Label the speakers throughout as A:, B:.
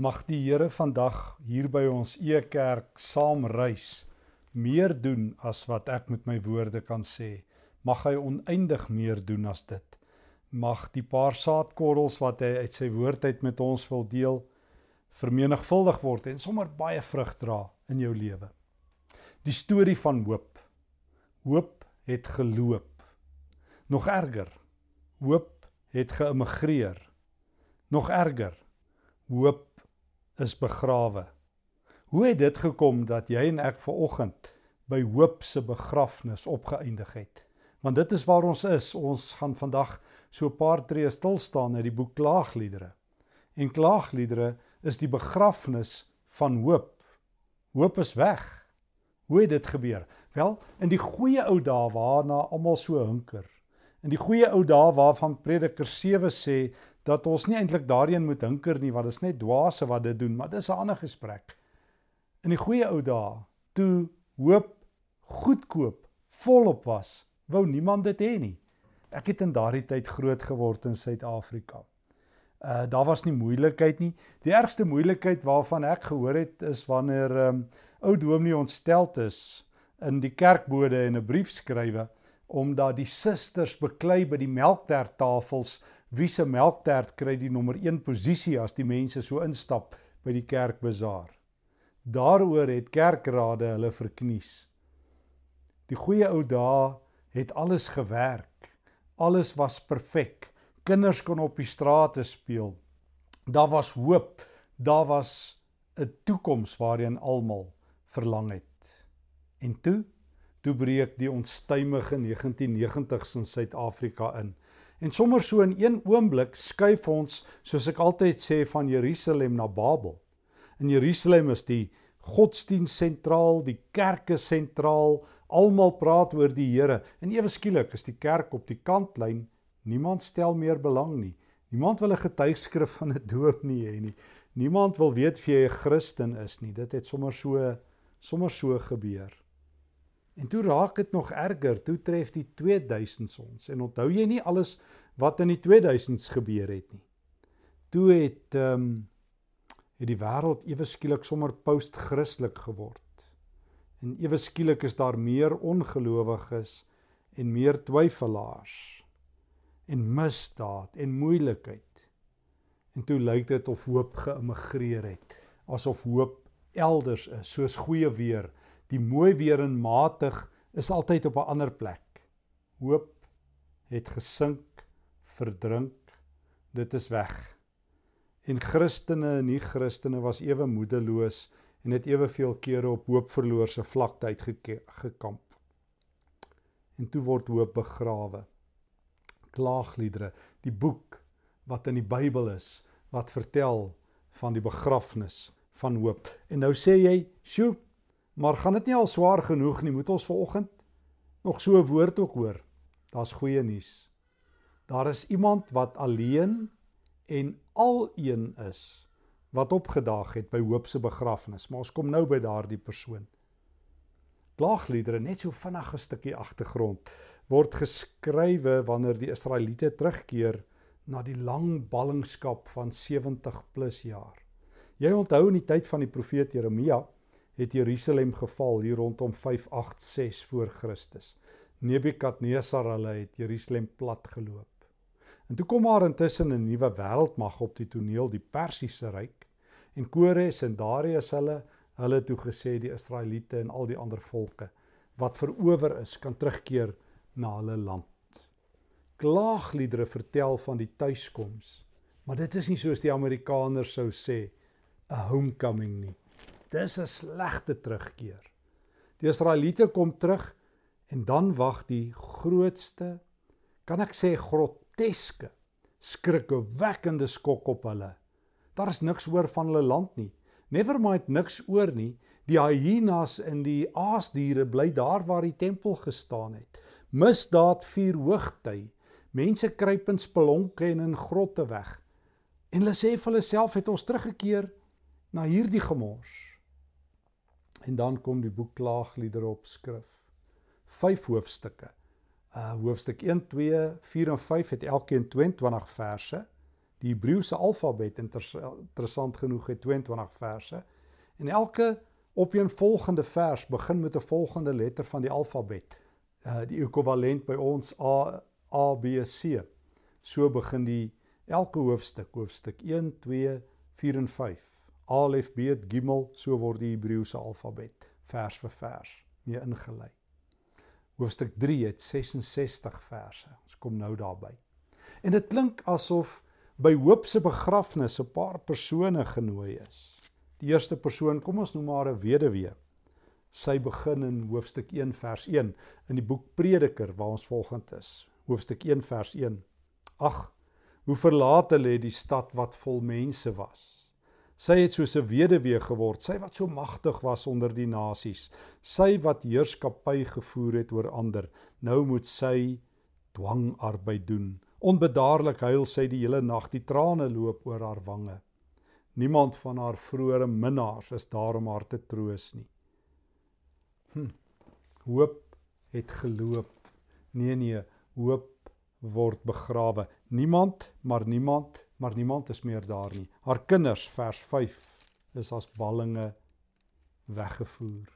A: Mag die Here vandag hier by ons Ekerk saam reis, meer doen as wat ek met my woorde kan sê. Mag hy oneindig meer doen as dit. Mag die paar saadkorrels wat hy uit sy woord uit met ons wil deel, vermenigvuldig word en sommer baie vrug dra in jou lewe. Die storie van hoop. Hoop het geloop. Nog erger. Hoop het geëmigreer. Nog erger. Hoop is begrawe. Hoe het dit gekom dat jy en ek ver oggend by hoop se begrafnis opgeëindig het? Want dit is waar ons is. Ons gaan vandag so 'n paar tree stil staan uit die boek Klaagliedere. En Klaagliedere is die begrafnis van hoop. Hoop is weg. Hoe het dit gebeur? Wel, in die goeie ou dae waarna almal so hinker. In die goeie ou dae waarvan Prediker 7 sê dat ons nie eintlik daarin moet hinker nie want dit is net dwaase wat dit doen, maar dis 'n ander gesprek. In die goeie ou dae, toe hoop goedkoop, volop was, wou niemand dit hê nie. Ek het in daardie tyd groot geword in Suid-Afrika. Uh daar was nie moeilikheid nie. Die ergste moeilikheid waarvan ek gehoor het is wanneer um ou dominee ontsteld is in die kerkbode en 'n brief skrywe omdat die susters beklei by die melktertafels wie se melktert kry die nommer 1 posisie as die mense so instap by die kerkbazaar. Daaroor het kerkrade hulle verknies. Die goeie ou dae het alles gewerk. Alles was perfek. Kinders kon op die strate speel. Daar was hoop. Daar was 'n toekoms waarheen almal verlang het. En toe, toe breek die onstuimige 1990s in Suid-Afrika in. En sommer so in een oomblik skuif ons, soos ek altyd sê, van Jerusalem na Babel. In Jerusalem is die godsdiens sentraal, die kerke sentraal, almal praat oor die Here. En ewe skielik is die kerk op die kantlyn, niemand stel meer belang nie. Niemand wil 'n getuigskrif van 'n doop nie hê nie. Niemand wil weet of jy 'n Christen is nie. Dit het sommer so sommer so gebeur. En toe raak dit nog erger, toe tref die 2000s ons. En onthou jy nie alles wat in die 2000s gebeur het nie. Toe het ehm um, het die wêreld ewe skielik sommer post-Christelik geword. En ewe skielik is daar meer ongelowiges en meer twyfelaars en misdaad en moeilikheid. En toe lyk dit of hoop geëmigreer het, asof hoop elders is, soos goeie weer Die mooi weer en matig is altyd op 'n ander plek. Hoop het gesink, verdrink. Dit is weg. En Christene en nie-Christene was ewe moedeloos en het eweveel kere op hoopverloorse vlakte uitgekamp. En toe word hoop begrawe. Klaagliedere, die boek wat in die Bybel is wat vertel van die begrafnis van hoop. En nou sê jy, "Sjoe, Maar gaan dit nie al swaar genoeg nie? Moet ons vanoggend nog so 'n woord ook hoor? Daar's goeie nuus. Daar is iemand wat alleen en alleen is wat opgedaag het by Hoop se begrafnis, maar ons kom nou by daardie persoon. Klaagliedere net so vinnig 'n stukkie agtergrond word geskrywe wanneer die Israeliete terugkeer na die lang ballingskap van 70 plus jaar. Jy onthou in die tyd van die profeet Jeremia het Jerusalem geval hier rondom 586 voor Christus. Nebukadnesar hulle het Jerusalem plat geloop. En toe kom maar intussen 'n nuwe wêreldmag op die toneel, die Persiese ryk. En Kores en Darius hulle hulle toe gesê die Israeliete en al die ander volke wat verower is, kan terugkeer na hulle land. Klaagliedere vertel van die tuiskoms. Maar dit is nie soos die Amerikaners sou sê 'n homecoming nie. Dis 'n slegte terugkeer. Die Israeliete kom terug en dan wag die grootste kan ek sê groteske skrikwekkende skok op hulle. Daar is niks oor van hulle land nie. Nevermind niks oor nie. Die hyenas en die aasdiere bly daar waar die tempel gestaan het. Misdaad vier hoogty. Mense kruip in spelonke en in grotte weg. En hulle sê vir hulle self het ons teruggekeer na hierdie gemors. En dan kom die boek Klaagliedere op skrif. Vyf hoofstukke. Uh hoofstuk 1, 2, 4 en 5 het elkeen 22 verse. Die Hebreëse alfabet interessant genoeg het 22 verse en elke opeenvolgende vers begin met 'n volgende letter van die alfabet. Uh die ekwivalent by ons A A B C. So begin die elke hoofstuk, hoofstuk 1, 2, 4 en 5. Alef, Bet, Gimel, so word die Hebreëse alfabet vers vir vers mee ingelei. Hoofstuk 3 het 66 verse. Ons kom nou daarby. En dit klink asof by Hoop se begrafnis 'n paar persone genooi is. Die eerste persoon, kom ons noem haar 'n weduwee. Sy begin in hoofstuk 1 vers 1 in die boek Prediker waar ons volgend is. Hoofstuk 1 vers 1. Ag, hoe verlate lê die stad wat vol mense was. Sy het soos 'n weduwee geword, sy wat so magtig was onder die nasies, sy wat heerskappy gevoer het oor ander. Nou moet sy dwangarbeid doen. Onbedaarlik huil sy die hele nag, die trane loop oor haar wange. Niemand van haar vroeëre minnaars is daar om haar te troos nie. Hm. Hoop het geloop. Nee nee, hoop word begrawe. Niemand, maar niemand, maar niemand is meer daar nie. Haar kinders vers 5 is as ballinge weggevoer.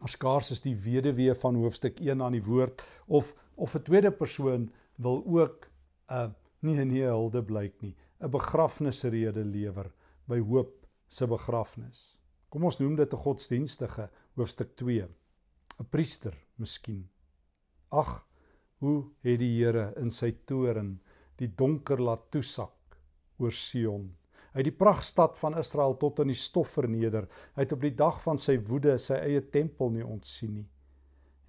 A: Maar skaars is die weduwee van hoofstuk 1 aan die woord of of 'n tweede persoon wil ook 'n uh, nie nee hulde blyk nie, 'n begrafnisrede lewer by hoop se begrafnis. Kom ons noem dit 'n godsdienstige hoofstuk 2. 'n Priester miskien. Ag, Hoe het die Here in sy toren die donker laat toesak oor Sion? Hy het die pragtstad van Israel tot in die stof verneder. Hy het op die dag van sy woede sy eie tempel nie ontsien nie.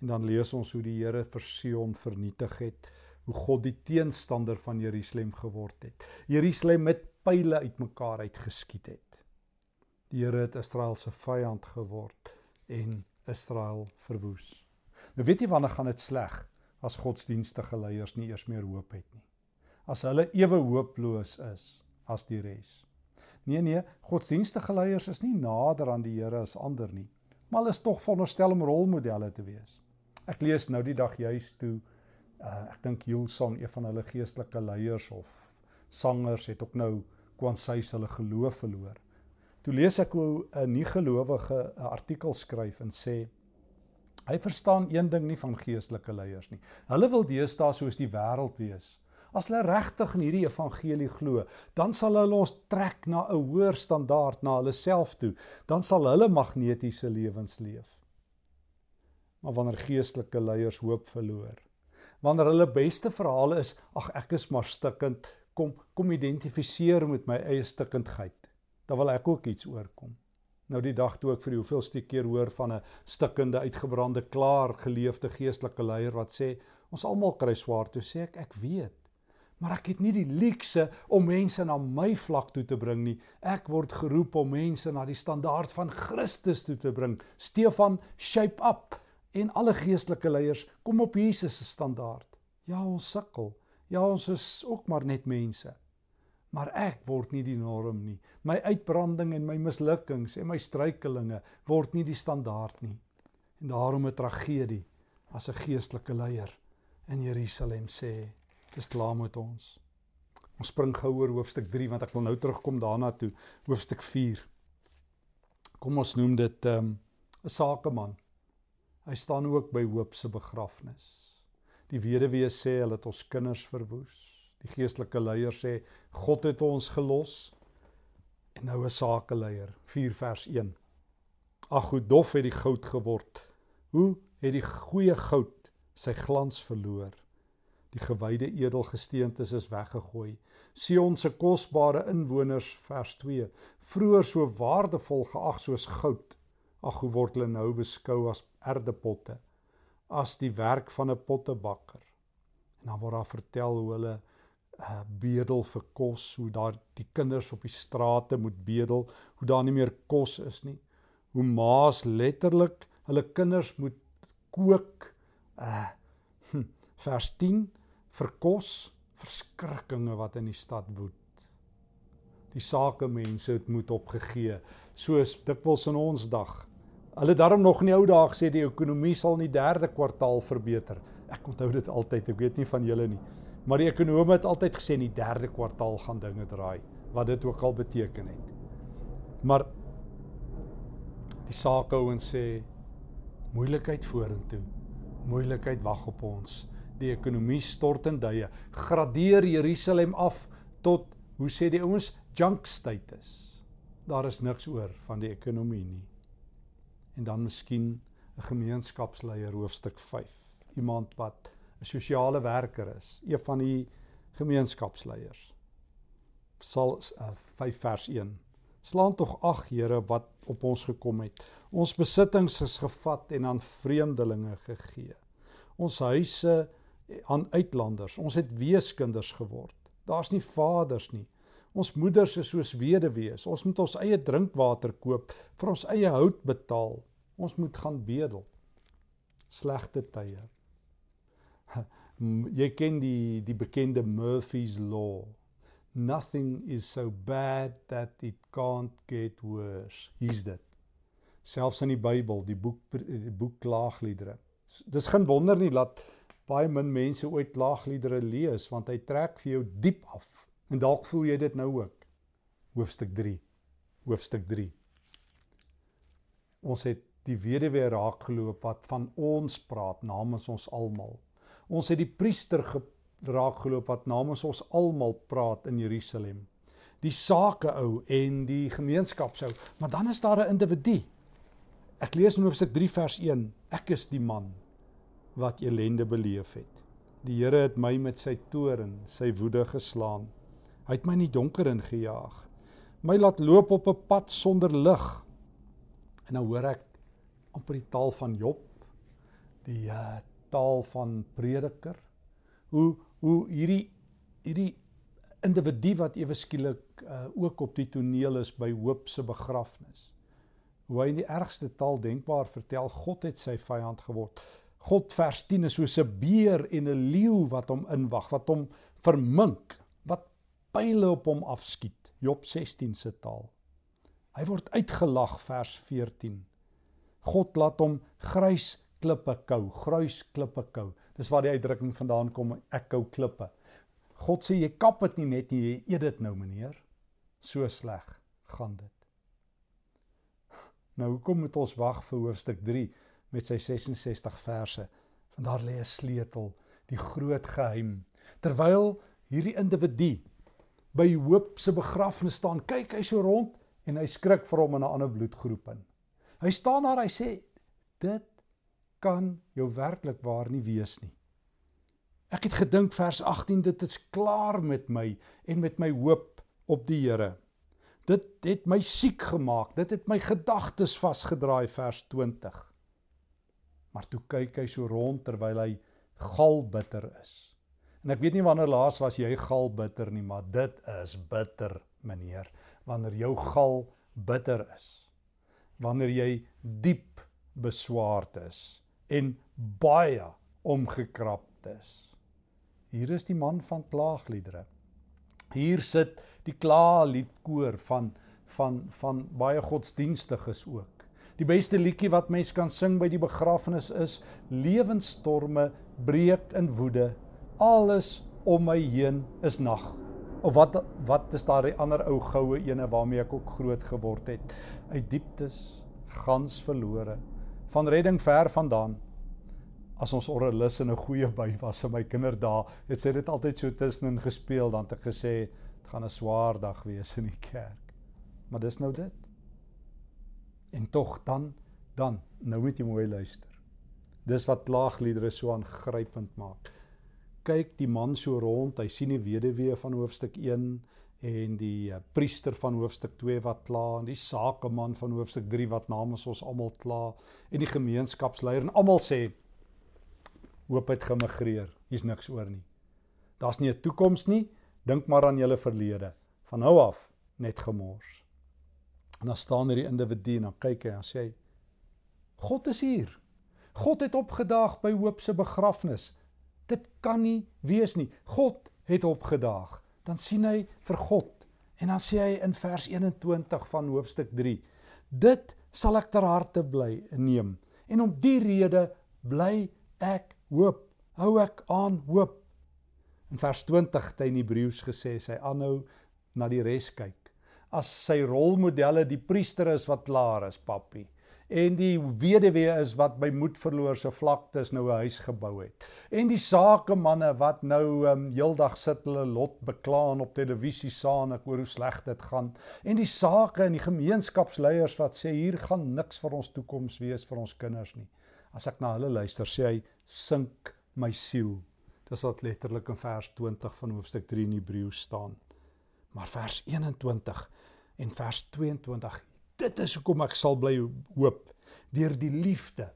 A: En dan lees ons hoe die Here vir Sion vernietig het, hoe God die teenstander van Jerusalem geword het. Jerusalem met pile uitmekaar uitgeskiet het. Die Here het Israel se vyand geword en Israel verwoes. Nou weet jy wanneer gaan dit sleg? as godsdienstige leiers nie eers meer hoop het nie. As hulle ewe hooploos is as die res. Nee nee, godsdienstige leiers is nie nader aan die Here as ander nie, maar hulle is tog veronderstel om rolmodelle te wees. Ek lees nou die dag juis toe uh, ek dink Hillsong, een van hulle geestelike leiers of sangers het ook nou kwansys hulle geloof verloor. Toe lees ek hoe 'n nie gelowige 'n artikel skryf en sê Hy verstaan een ding nie van geestelike leiers nie. Hulle wil deesdae soos die wêreld wees. As hulle regtig in hierdie evangelie glo, dan sal hulle ons trek na 'n hoër standaard na hulle self toe. Dan sal hulle magnetiese lewens leef. Maar wanneer geestelike leiers hoop verloor, wanneer hulle beste verhale is, ag ek is maar stikkend, kom kom identifiseer met my eie stikkindheid. Dan wil ek ook iets oorkom. Nou die dag toe ek vir die hoeveelste keer hoor van 'n stikkende uitgebrande klaar geleefde geestelike leier wat sê ons almal kry swaar toe sê ek ek weet maar ek het nie die luukse om mense na my vlak toe te bring nie. Ek word geroep om mense na die standaard van Christus toe te bring. Stefan shape up. En alle geestelike leiers kom op Jesus se standaard. Ja ons sukkel. Ja ons is ook maar net mense. Maar ek word nie die norm nie. My uitbranding en my mislukkings en my struikelinge word nie die standaard nie. En daarom 'n tragedie as 'n geestelike leier in Jerusalem sê, dis klaar met ons. Ons spring gou oor hoofstuk 3 want ek wil nou terugkom daarna toe, hoofstuk 4. Kom ons noem dit 'n um, sakeman. Hy staan ook by hoop se begrafnis. Die weduwee sê hulle het ons kinders verwoes. Die geestelike leier sê God het ons gelos. En nou 'n sakeleier 4 vers 1. Ag hoe dof het die goud geword. Hoe het die goeie goud sy glans verloor. Die gewyde edelgesteentes is weggegooi. Sion se kosbare inwoners vers 2. Vroer so waardevol geag soos goud. Ag hoe word hulle nou beskou as erdepotte as die werk van 'n pottebakker. En dan word daar vertel hoe hulle uh, bedel vir kos, hoe daar die kinders op die strate moet bedel, hoe daar nie meer kos is nie. Hoe ma's letterlik hulle kinders moet kook uh vers 10 vir kos, verskrikkinge wat in die stad woed. Die sakemense het moed opgegee, soos dikwels in ons dag. Hulle daarom nog in die ou dae gesê die ekonomie sal in die derde kwartaal verbeter. Ek onthou dit altyd, ek weet nie van julle nie. Maar die ekonome het altyd gesê in die derde kwartaal gaan dinge draai, wat dit ook al beteken het. Maar die sakehouens sê moeilikheid vorentoe. Moeilikheid wag op ons. Die ekonomie stort in duie. Gradeer Jerusalem af tot hoe sê die ouens junk status. Daar is niks oor van die ekonomie nie. En dan miskien 'n gemeenskapsleier hoofstuk 5. Iemand wat 'n sosiale werker is, een van die gemeenskapsleiers. Sal uh, 5 vers 1. Slaan tog ag Here wat op ons gekom het. Ons besittings is gevat en aan vreemdelinge gegee. Ons huise aan uitlanders. Ons het weeskinders geword. Daar's nie vaders nie. Ons moeders is soos weduwees. Ons moet ons eie drinkwater koop, vir ons eie hout betaal. Ons moet gaan bedel. Slegte tye. Jy ken die die bekende Murphy's law. Nothing is so bad that it can't get worse. Hier's dit. Selfs in die Bybel, die boek die boek Klaagliedere. Dis geen wonder nie dat baie min mense ooit klaagliedere lees want hy trek vir jou diep af. En dalk voel jy dit nou ook. Hoofstuk 3. Hoofstuk 3. Ons het die weduwee raakgeloop wat van ons praat namens ons almal. Ons het die priester raakgeloop wat namens ons almal praat in Jerusalem. Die sake ou en die gemeenskapsou, maar dan is daar 'n individu. Ek lees in Hoofstuk 3 vers 1. Ek is die man wat elende beleef het. Die Here het my met sy toorn, sy woede geslaan. Hy het my in die donker ingejaag. My laat loop op 'n pad sonder lig. En nou hoor ek amper die taal van Job, die uh, taal van prediker. Hoe hoe hierdie hierdie individu wat ewe skielik uh, ook op die toneel is by Hoop se begrafnis. Hoe hy in die ergste taal denkbaar vertel God het sy vyand geword. God vers 10 is soos 'n beer en 'n leeu wat hom inwag, wat hom vermink, wat pile op hom afskiet. Job 16 se taal. Hy word uitgelag vers 14. God laat hom grys klippe kou, grys klippe kou. Dis waar die uitdrukking vandaan kom, ek kou klippe. God sê jy kap dit nie net nie, jy eet dit nou meneer. So sleg gaan dit. Nou hoekom moet ons wag vir hoofstuk 3 met sy 66 verse? Want daar lê 'n sleutel, die groot geheim. Terwyl hierdie individu by Hoop se begrafnis staan, kyk hy so rond en hy skrik vir hom in 'n ander bloedgroep in. Hy staan daar, hy sê dit kan jou werklik waar nie wees nie. Ek het gedink vers 18 dit is klaar met my en met my hoop op die Here. Dit het my siek gemaak. Dit het my gedagtes vasgedraai vers 20. Maar toe kyk hy so rond terwyl hy galbitter is. En ek weet nie wanneer laas was jy galbitter nie, maar dit is bitter, meneer, wanneer jou gal bitter is wanneer jy diep beswaard is en baie omgekrap is. Hier is die man van klaagliedere. Hier sit die klaaliedkoor van van van baie godsdienstiges ook. Die beste liedjie wat mens kan sing by die begrafnis is lewensstorme breek in woede. Alles om my heen is nag. Of wat wat is daar die ander ou goue ene waarmee ek ook groot geword het uit dieptes gans verlore van redding ver vandaan as ons orrelis in 'n goeie by was in my kinderdae het sy dit altyd so tussenin gespeel dan ek gesê dit gaan 'n swaar dag wees in die kerk maar dis nou dit en tog dan dan nou moet jy mooi luister dis wat klaagliedere so aangrypend maak kyk die man so rond, hy sien die weduwee van hoofstuk 1 en die uh, priester van hoofstuk 2 wat kla en die sakeman van hoofstuk 3 wat namens ons almal kla en die gemeenskapsleier en almal sê hoop het gemigreer. Hier's niks oor nie. Daar's nie 'n toekoms nie. Dink maar aan julle verlede. Van nou af net gemors. En dan staan hier die individu en dan kyk hy en sê hy God is hier. God het opgedaag by Hoop se begrafnis. Dit kan nie wees nie. God het opgedaag. Dan sien hy vir God en dan sê hy in vers 21 van hoofstuk 3: Dit sal ek ter harte bly neem en om die rede bly ek hoop. Hou ek aan hoop. In vers 20 het hy in Hebreëus gesê sy aanhou na die res kyk. As sy rolmodelle die priester is wat klaar is, papi, en die weduwee is wat by moedverloor se vlaktes nou 'n huis gebou het. En die sakemanne wat nou um, heeldag sit hulle lot beklaan op televisie saam ek oor hoe sleg dit gaan. En die sake en die gemeenskapsleiers wat sê hier gaan niks vir ons toekoms wees vir ons kinders nie. As ek na hulle luister, sê hy sink my siel. Dis wat letterlik in vers 20 van hoofstuk 3 in Hebreëus staan. Maar vers 21 en vers 22, dit is hoekom ek sal bly hoop deur die liefde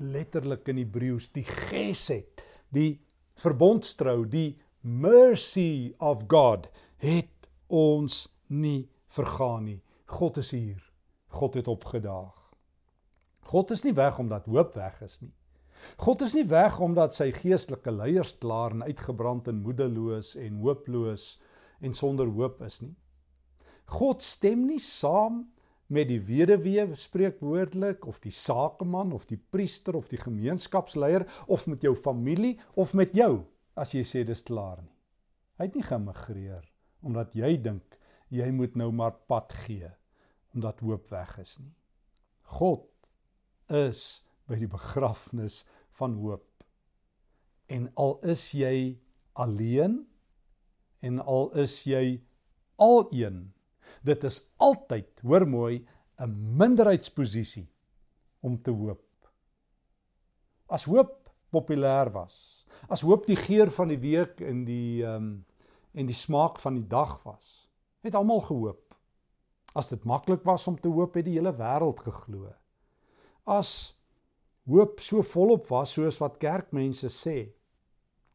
A: letterlik in Hebreëus die gesed, die verbondstrou, die mercy of God het ons nie vergaan nie. God is hier. God het opgedaag. God is nie weg omdat hoop weg is nie. God is nie weg omdat sy geestelike leiers klaar en uitgebrand en moedeloos en hooploos en sonder hoop is nie. God stem nie saam met die weduwee spreekwoordelik of die sakeman of die priester of die gemeenskapsleier of met jou familie of met jou as jy sê dis klaar nie. Hy het nie gemigreer omdat jy dink jy moet nou maar pad gee omdat hoop weg is nie. God is by die begrafnis van hoop. En al is jy alleen en al is jy alleen, dit is altyd, hoor mooi, 'n minderheidsposisie om te hoop. As hoop populêr was, as hoop die geur van die week in die ehm um, en die smaak van die dag was, het almal gehoop. As dit maklik was om te hoop, het die hele wêreld geglo. As hoop so volop was soos wat kerkmense sê,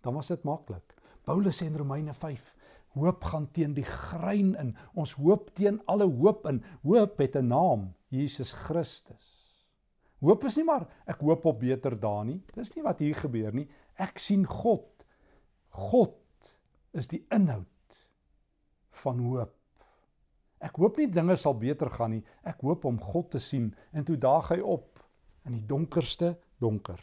A: dan was dit maklik. Paulus sê in Romeine 5, hoop gaan teen die grein in. Ons hoop teen alle hoop in. Hoop het 'n naam, Jesus Christus. Hoop is nie maar ek hoop op beter dae nie. Dis nie wat hier gebeur nie. Ek sien God. God is die inhoud van hoop. Ek hoop nie dinge sal beter gaan nie. Ek hoop om God te sien en toe daag hy op in die donkerste donker.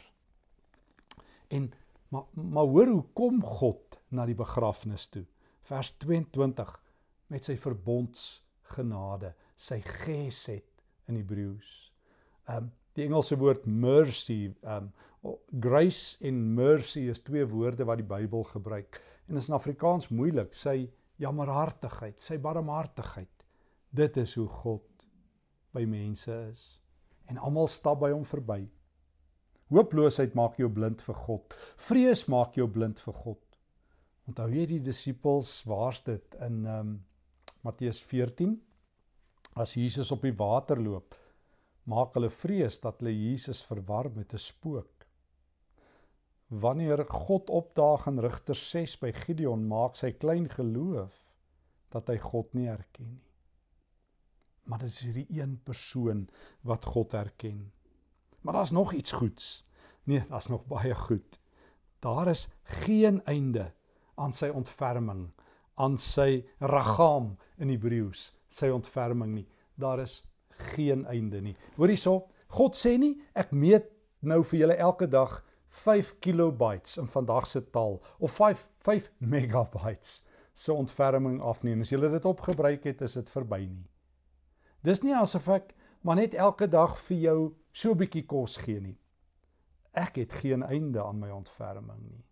A: En maar maar hoor hoe kom God na die begrafnis toe? Vers 22 met sy verbondsgenade, sy gesed in Hebreëus. Um die Engelse woord mercy, um grace en mercy is twee woorde wat die Bybel gebruik en is in Afrikaans moeilik. Sy jammerhartigheid, sy barmhartigheid. Dit is hoe God by mense is en almal stap by hom verby. Hooploosheid maak jou blind vir God. Vrees maak jou blind vir God. Onthou jy die disippels waar's dit in ehm um, Matteus 14 as Jesus op die water loop, maak hulle vrees dat hulle Jesus verwar met 'n spook. Wanneer God opdaag in Rigter 6 by Gideon, maak sy klein geloof dat hy God nie erken nie maar dit is hierdie een persoon wat God erken. Maar daar's nog iets goeds. Nee, daar's nog baie goed. Daar is geen einde aan sy ontferming, aan sy ragam in Hebreëus, sy ontferming nie. Daar is geen einde nie. Hoor hierso, God sê nie ek meet nou vir julle elke dag 5 kilobytes in vandag se taal of 5 5 megabytes se ontferming af nie. En as jy dit opgebruik het, is dit verby nie. Dis nie asof ek maar net elke dag vir jou so 'n bietjie kos gee nie. Ek het geen einde aan my ontferming nie.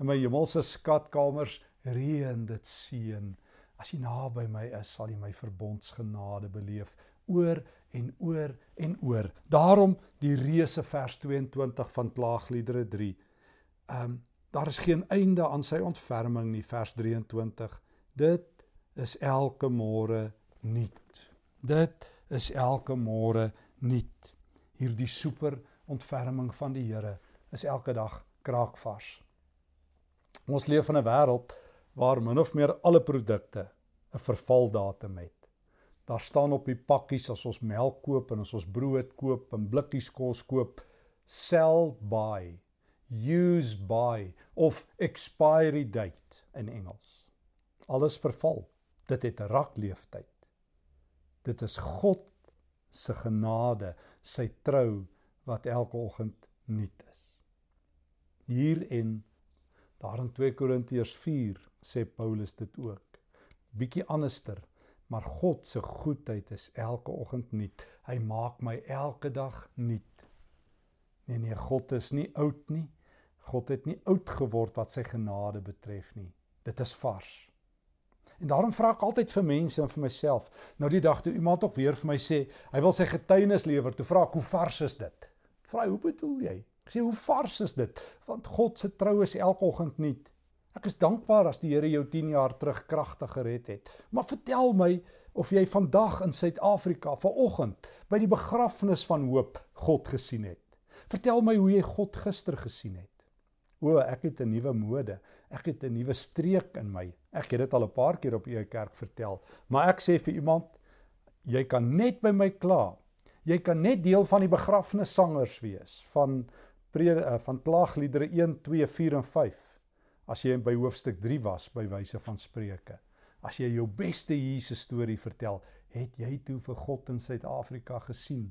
A: In my hemelse skatkamers reën dit seën. As jy naby my is, sal jy my verbondsgenade beleef oor en oor en oor. Daarom die reuse vers 22 van Klaagliedere 3. Ehm um, daar is geen einde aan sy ontferming nie vers 23. Dit is elke môre nuut. Dit is elke môre nuut. Hierdie super ontferming van die Here is elke dag kraakvars. Ons leef in 'n wêreld waar min of meer alle produkte 'n vervaldatum het. Daar staan op die pakkies as ons melk koop en as ons brood koop en blikkies kos koop, sell by, use by of expiry date in Engels. Alles verval. Dit het 'n rakleeftyd. Dit is God se genade, sy trou wat elke oggend nuut is. Hier en Daar in 2 Korintiërs 4 sê Paulus dit ook. Bietjie anderster, maar God se goedheid is elke oggend nuut. Hy maak my elke dag nuut. Nee nee, God is nie oud nie. God het nie oud geword wat sy genade betref nie. Dit is vars. En daarom vra ek altyd vir mense en vir myself. Nou die dag toe iemand ook weer vir my sê, hy wil sy getuienis lewer, toe vra ek hoe vars is dit? Vra hoe bedoel jy? Ek sê hoe vars is dit? Want God se trou is elke oggend nuut. Ek is dankbaar as die Here jou 10 jaar terug kragtig gered het. Maar vertel my of jy vandag in Suid-Afrika vanoggend by die begrafnis van hoop God gesien het. Vertel my hoe jy God gister gesien het. O, ek het 'n nuwe mode. Ek het 'n nuwe streek in my. Ek het dit al 'n paar keer op eie kerk vertel, maar ek sê vir iemand, jy kan net by my kla. Jy kan net deel van die begrafnissangers wees van prede, uh, van klaagliedere 1, 2, 4 en 5 as jy by hoofstuk 3 was by wyse van Spreuke. As jy jou beste Jesus storie vertel, het jy toe vir God in Suid-Afrika gesien?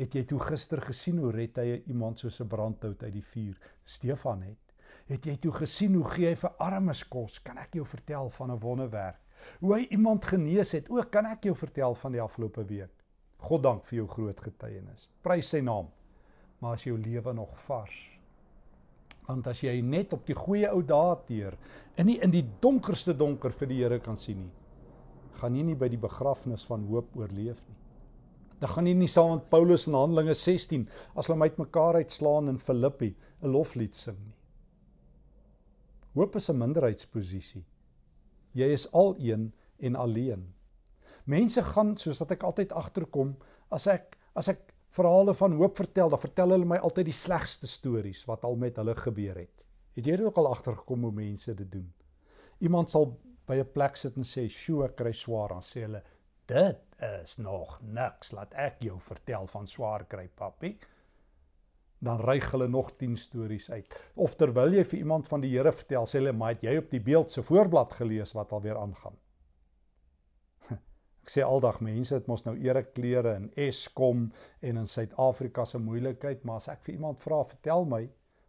A: Het jy toe gister gesien hoe red hy iemand soos 'n brandhout uit die vuur? Stefan het Het jy toe gesien hoe gee hy vir armes kos? Kan ek jou vertel van 'n wonderwerk? Hoe hy iemand genees het? Ook kan ek jou vertel van die afgelope week. God dank vir jou groot getuienis. Prys sy naam. Maar as jou lewe nog vars. Want as jy net op die goeie ou dae teer en nie in die donkerste donker vir die Here kan sien nie, gaan jy nie by die begrafnis van hoop oorleef nie. Dan gaan jy nie saam met Paulus in Handelinge 16 as hulle uitmekaar uitslaan in Filippi 'n loflied sing nie. Hoop is 'n minderheidsposisie. Jy is al een en alleen. Mense gaan soos wat ek altyd agterkom as ek as ek verhale van hoop vertel, dan vertel hulle my altyd die slegste stories wat al met hulle gebeur het. Het jy dit ook al agtergekom hoe mense dit doen? Iemand sal by 'n plek sit en sê, "Sjoe, ek kry swaar," dan sê hulle, "Dit is nog niks, laat ek jou vertel van swaar kry, papi." dan reig hulle nog 10 stories uit. Of terwyl jy vir iemand van die Here vertel, sê hulle, "Maar het jy op die beeld se voorblad gelees wat alweer aangaan?" Sê aldag mense het mos nou ereklere in Eskom en in Suid-Afrika se moeilikheid, maar as ek vir iemand vra, "Vertel my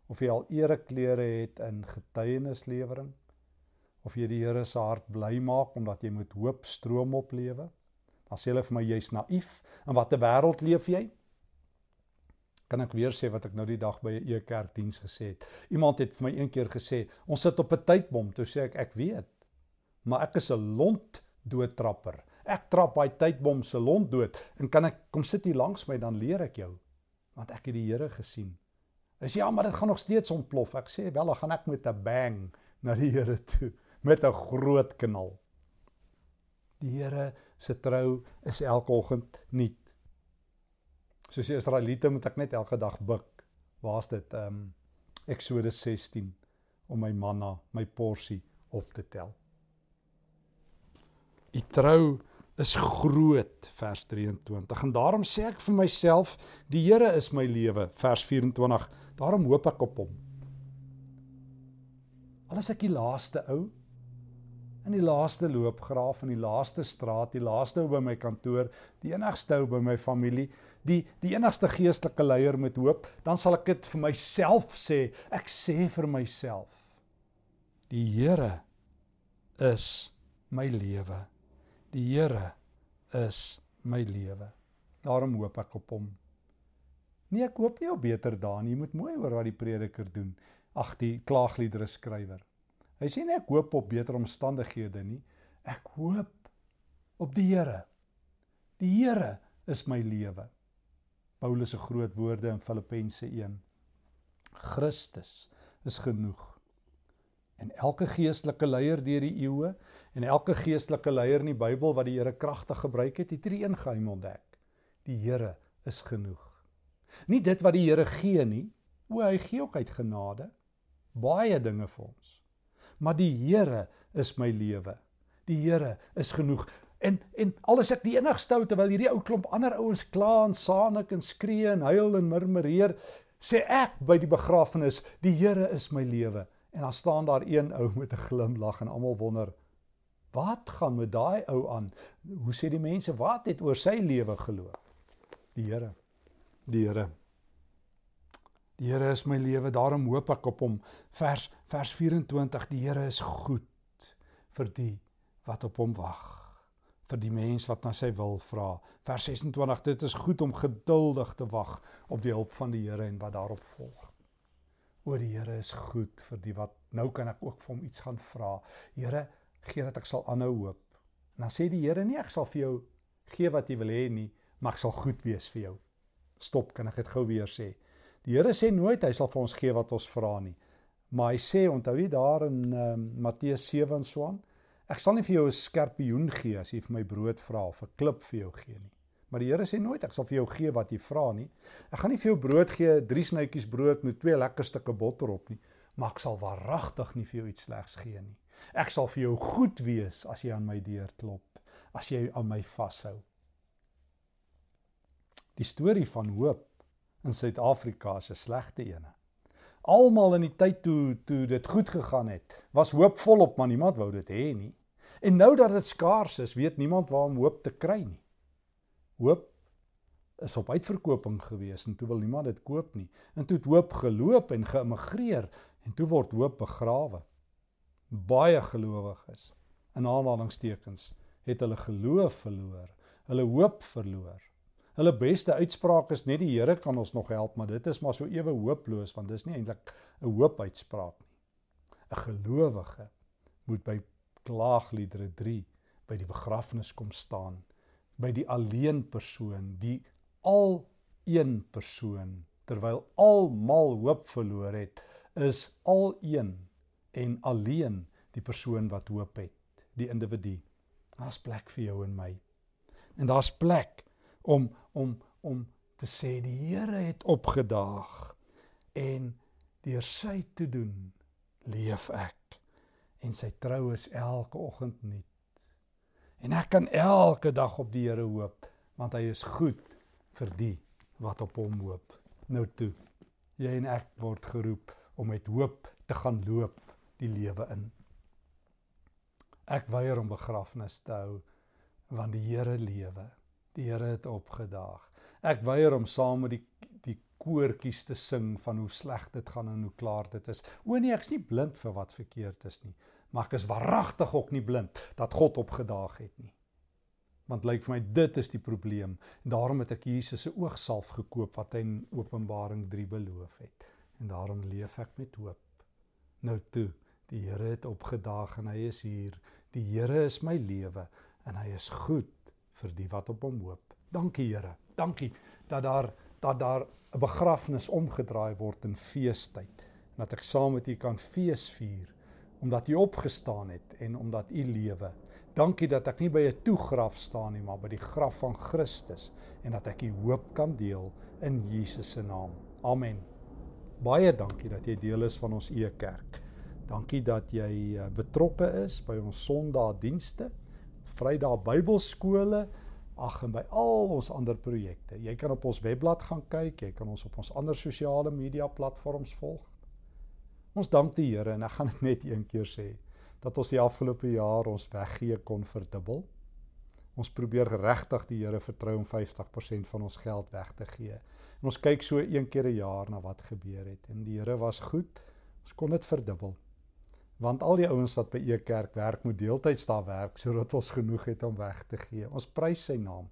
A: of jy al ereklere het in getuienislewering of jy die Here se hart bly maak omdat jy met hoop stroom op lewe?" Dan sê hulle vir my, "Jy's naïef. In watter wêreld leef jy?" kan ek weer sê wat ek nou die dag by 'n e-kerk diens gesê het. Iemand het vir my een keer gesê, "Ons sit op 'n tydbom." Toe sê ek, "Ek weet. Maar ek is 'n lont doodtrapper. Ek trap daai tydbom se lont dood en kan ek kom sit hier langs my dan leer ek jou want ek het die Here gesien." Hy sê, "Ja, maar dit gaan nog steeds ontplof." Ek sê, "Wel, dan gaan ek met 'n bang na die Here toe met 'n groot knal." Die Here se trou is elke oggend nuut soos die Israeliete moet ek net elke dag buk. Waar's dit? Ehm um, Eksodus 16 om my manna, my porsie op te tel. Die trou is groot vers 23 en daarom sê ek vir myself die Here is my lewe vers 24 daarom hoop ek op hom al is ek die laaste ou in die laaste loopgraaf in die laaste straat die laaste ou by my kantoor die enigste ou by my familie die die enigste geestelike leier met hoop, dan sal ek dit vir myself sê. Ek sê vir myself: Die Here is my lewe. Die Here is my lewe. Daarom hoop ek op hom. Nee, ek hoop nie op beter dae nie. Jy moet mooi hoor wat die prediker doen. Ag, die klaagliedere skrywer. Hy sê nie ek hoop op beter omstandighede nie. Ek hoop op die Here. Die Here is my lewe. Paulus se groot woorde in Filippense 1. Christus is genoeg. En elke geestelike leier deur die eeue en elke geestelike leier in die Bybel wat die Here kragtig gebruik het, het hierdie een geheim ontdek. Die Here is genoeg. Nie dit wat die Here gee nie, o hy gee ook uit genade baie dinge vir ons. Maar die Here is my lewe. Die Here is genoeg. En en alles ek die enigste ou terwyl hierdie ou klomp ander ouens kla en saanik en skree en huil en murmureer, sê ek by die begrafnis, die Here is my lewe. En dan staan daar een ou met 'n glimlag en almal wonder, wat gaan met daai ou aan? Hoe sê die mense wat het oor sy lewe geloop? Die Here. Die Here. Die Here is my lewe, daarom hoop ek op hom. Vers vers 24, die Here is goed vir die wat op hom wag, vir die mens wat na sy wil vra. Vers 26, dit is goed om geduldig te wag op die hulp van die Here en wat daarop volg. O die Here is goed vir die wat nou kan ek ook vir hom iets gaan vra. Here, gee dat ek sal aanhou hoop. En dan sê die Here nie ek sal vir jou gee wat jy wil hê nie, maar ek sal goed wees vir jou. Stop, kan ek dit gou weer sê? Die Here sê nooit hy sal vir ons gee wat ons vra nie. Maar hy sê onthou jy daar in um, Matteus 7 en so aan, ek sal nie vir jou 'n skerpioen gee as jy vir my brood vra of 'n klip vir jou gee nie. Maar die Here sê nooit ek sal vir jou gee wat jy vra nie. Ek gaan nie vir jou brood gee, drie snytjies brood met twee lekker stukke botter op nie, maar ek sal waaragtig nie vir jou iets slegs gee nie. Ek sal vir jou goed wees as jy aan my deur klop, as jy aan my vashou. Die storie van hoop in Suid-Afrika is 'n slegte een. Almal in die tyd toe toe dit goed gegaan het, was hoop volop, maar niemand wou dit hê nie. En nou dat dit skaars is, weet niemand waar om hoop te kry nie. Hoop is op uitverkoping gewees en toe wil niemand dit koop nie. En toe het hoop geloop en geëmigreer en toe word hoop begrawe. Baie gelowiges in aanhalingstekens het hulle geloof verloor, hulle hoop verloor. Hulle beste uitspraak is net die Here kan ons nog help, maar dit is maar so ewe hooploos want dis nie eintlik 'n hoopuitspraak nie. 'n Gelowige moet by klaagliedere 3 by die begrafnis kom staan, by die alleen persoon, die al een persoon terwyl almal hoop verloor het, is al een en alleen die persoon wat hoop het, die individu. Daar's plek vir jou en my. En daar's plek om om om te sê die Here het opgedaag en deur sy te doen leef ek en sy trou is elke oggend nuut. En ek kan elke dag op die Here hoop want hy is goed vir die wat op hom hoop. Nou toe. Jy en ek word geroep om met hoop te gaan loop die lewe in. Ek weier om begrafnis te hou want die Here lewe. Die Here het opgedaag. Ek weier om saam met die die koortjies te sing van hoe sleg dit gaan en hoe klaar dit is. O nee, ek's nie blind vir wat verkeerd is nie, maar ek is waaragtig ook nie blind dat God opgedaag het nie. Want lyk vir my dit is die probleem en daarom het ek Jesus se oogsalf gekoop wat hy in Openbaring 3 beloof het. En daarom leef ek met hoop. Nou toe, die Here het opgedaag en hy is hier. Die Here is my lewe en hy is goed vir die wat op hom hoop. Dankie Here. Dankie dat daar dat daar 'n begrafnis omgedraai word in feestyd en dat ek saam met u kan feesvier omdat u opgestaan het en omdat u lewe. Dankie dat ek nie by 'n toegraf staan nie, maar by die graf van Christus en dat ek u hoop kan deel in Jesus se naam. Amen. Baie dankie dat jy deel is van ons e-kerk. Dankie dat jy eh, betrokke is by ons Sondagdienste. Vrydag Bybelskole, ag en by al ons ander projekte. Jy kan op ons webblad gaan kyk, jy kan ons op ons ander sosiale media platforms volg. Ons dank die Here en ek gaan dit net een keer sê dat ons die afgelope jaar ons weggee kon verdubbel. Ons probeer regtig die Here vertrou om 50% van ons geld weg te gee. En ons kyk so een keer 'n jaar na wat gebeur het en die Here was goed. Ons kon dit verdubbel want al die ouens wat by e kerk werk moet deeltyds daar werk sodat ons genoeg het om weg te gee. Ons prys sy naam.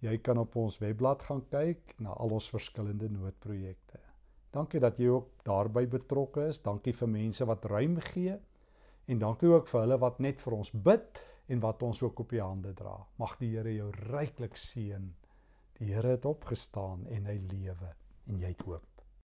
A: Jy kan op ons webblad gaan kyk na al ons verskillende noodprojekte. Dankie dat jy ook daarbey betrokke is. Dankie vir mense wat ruim gee en dankie ook vir hulle wat net vir ons bid en wat ons ook op die hande dra. Mag die Here jou ryklik seën. Die Here het opgestaan en hy lewe en jy het hoop.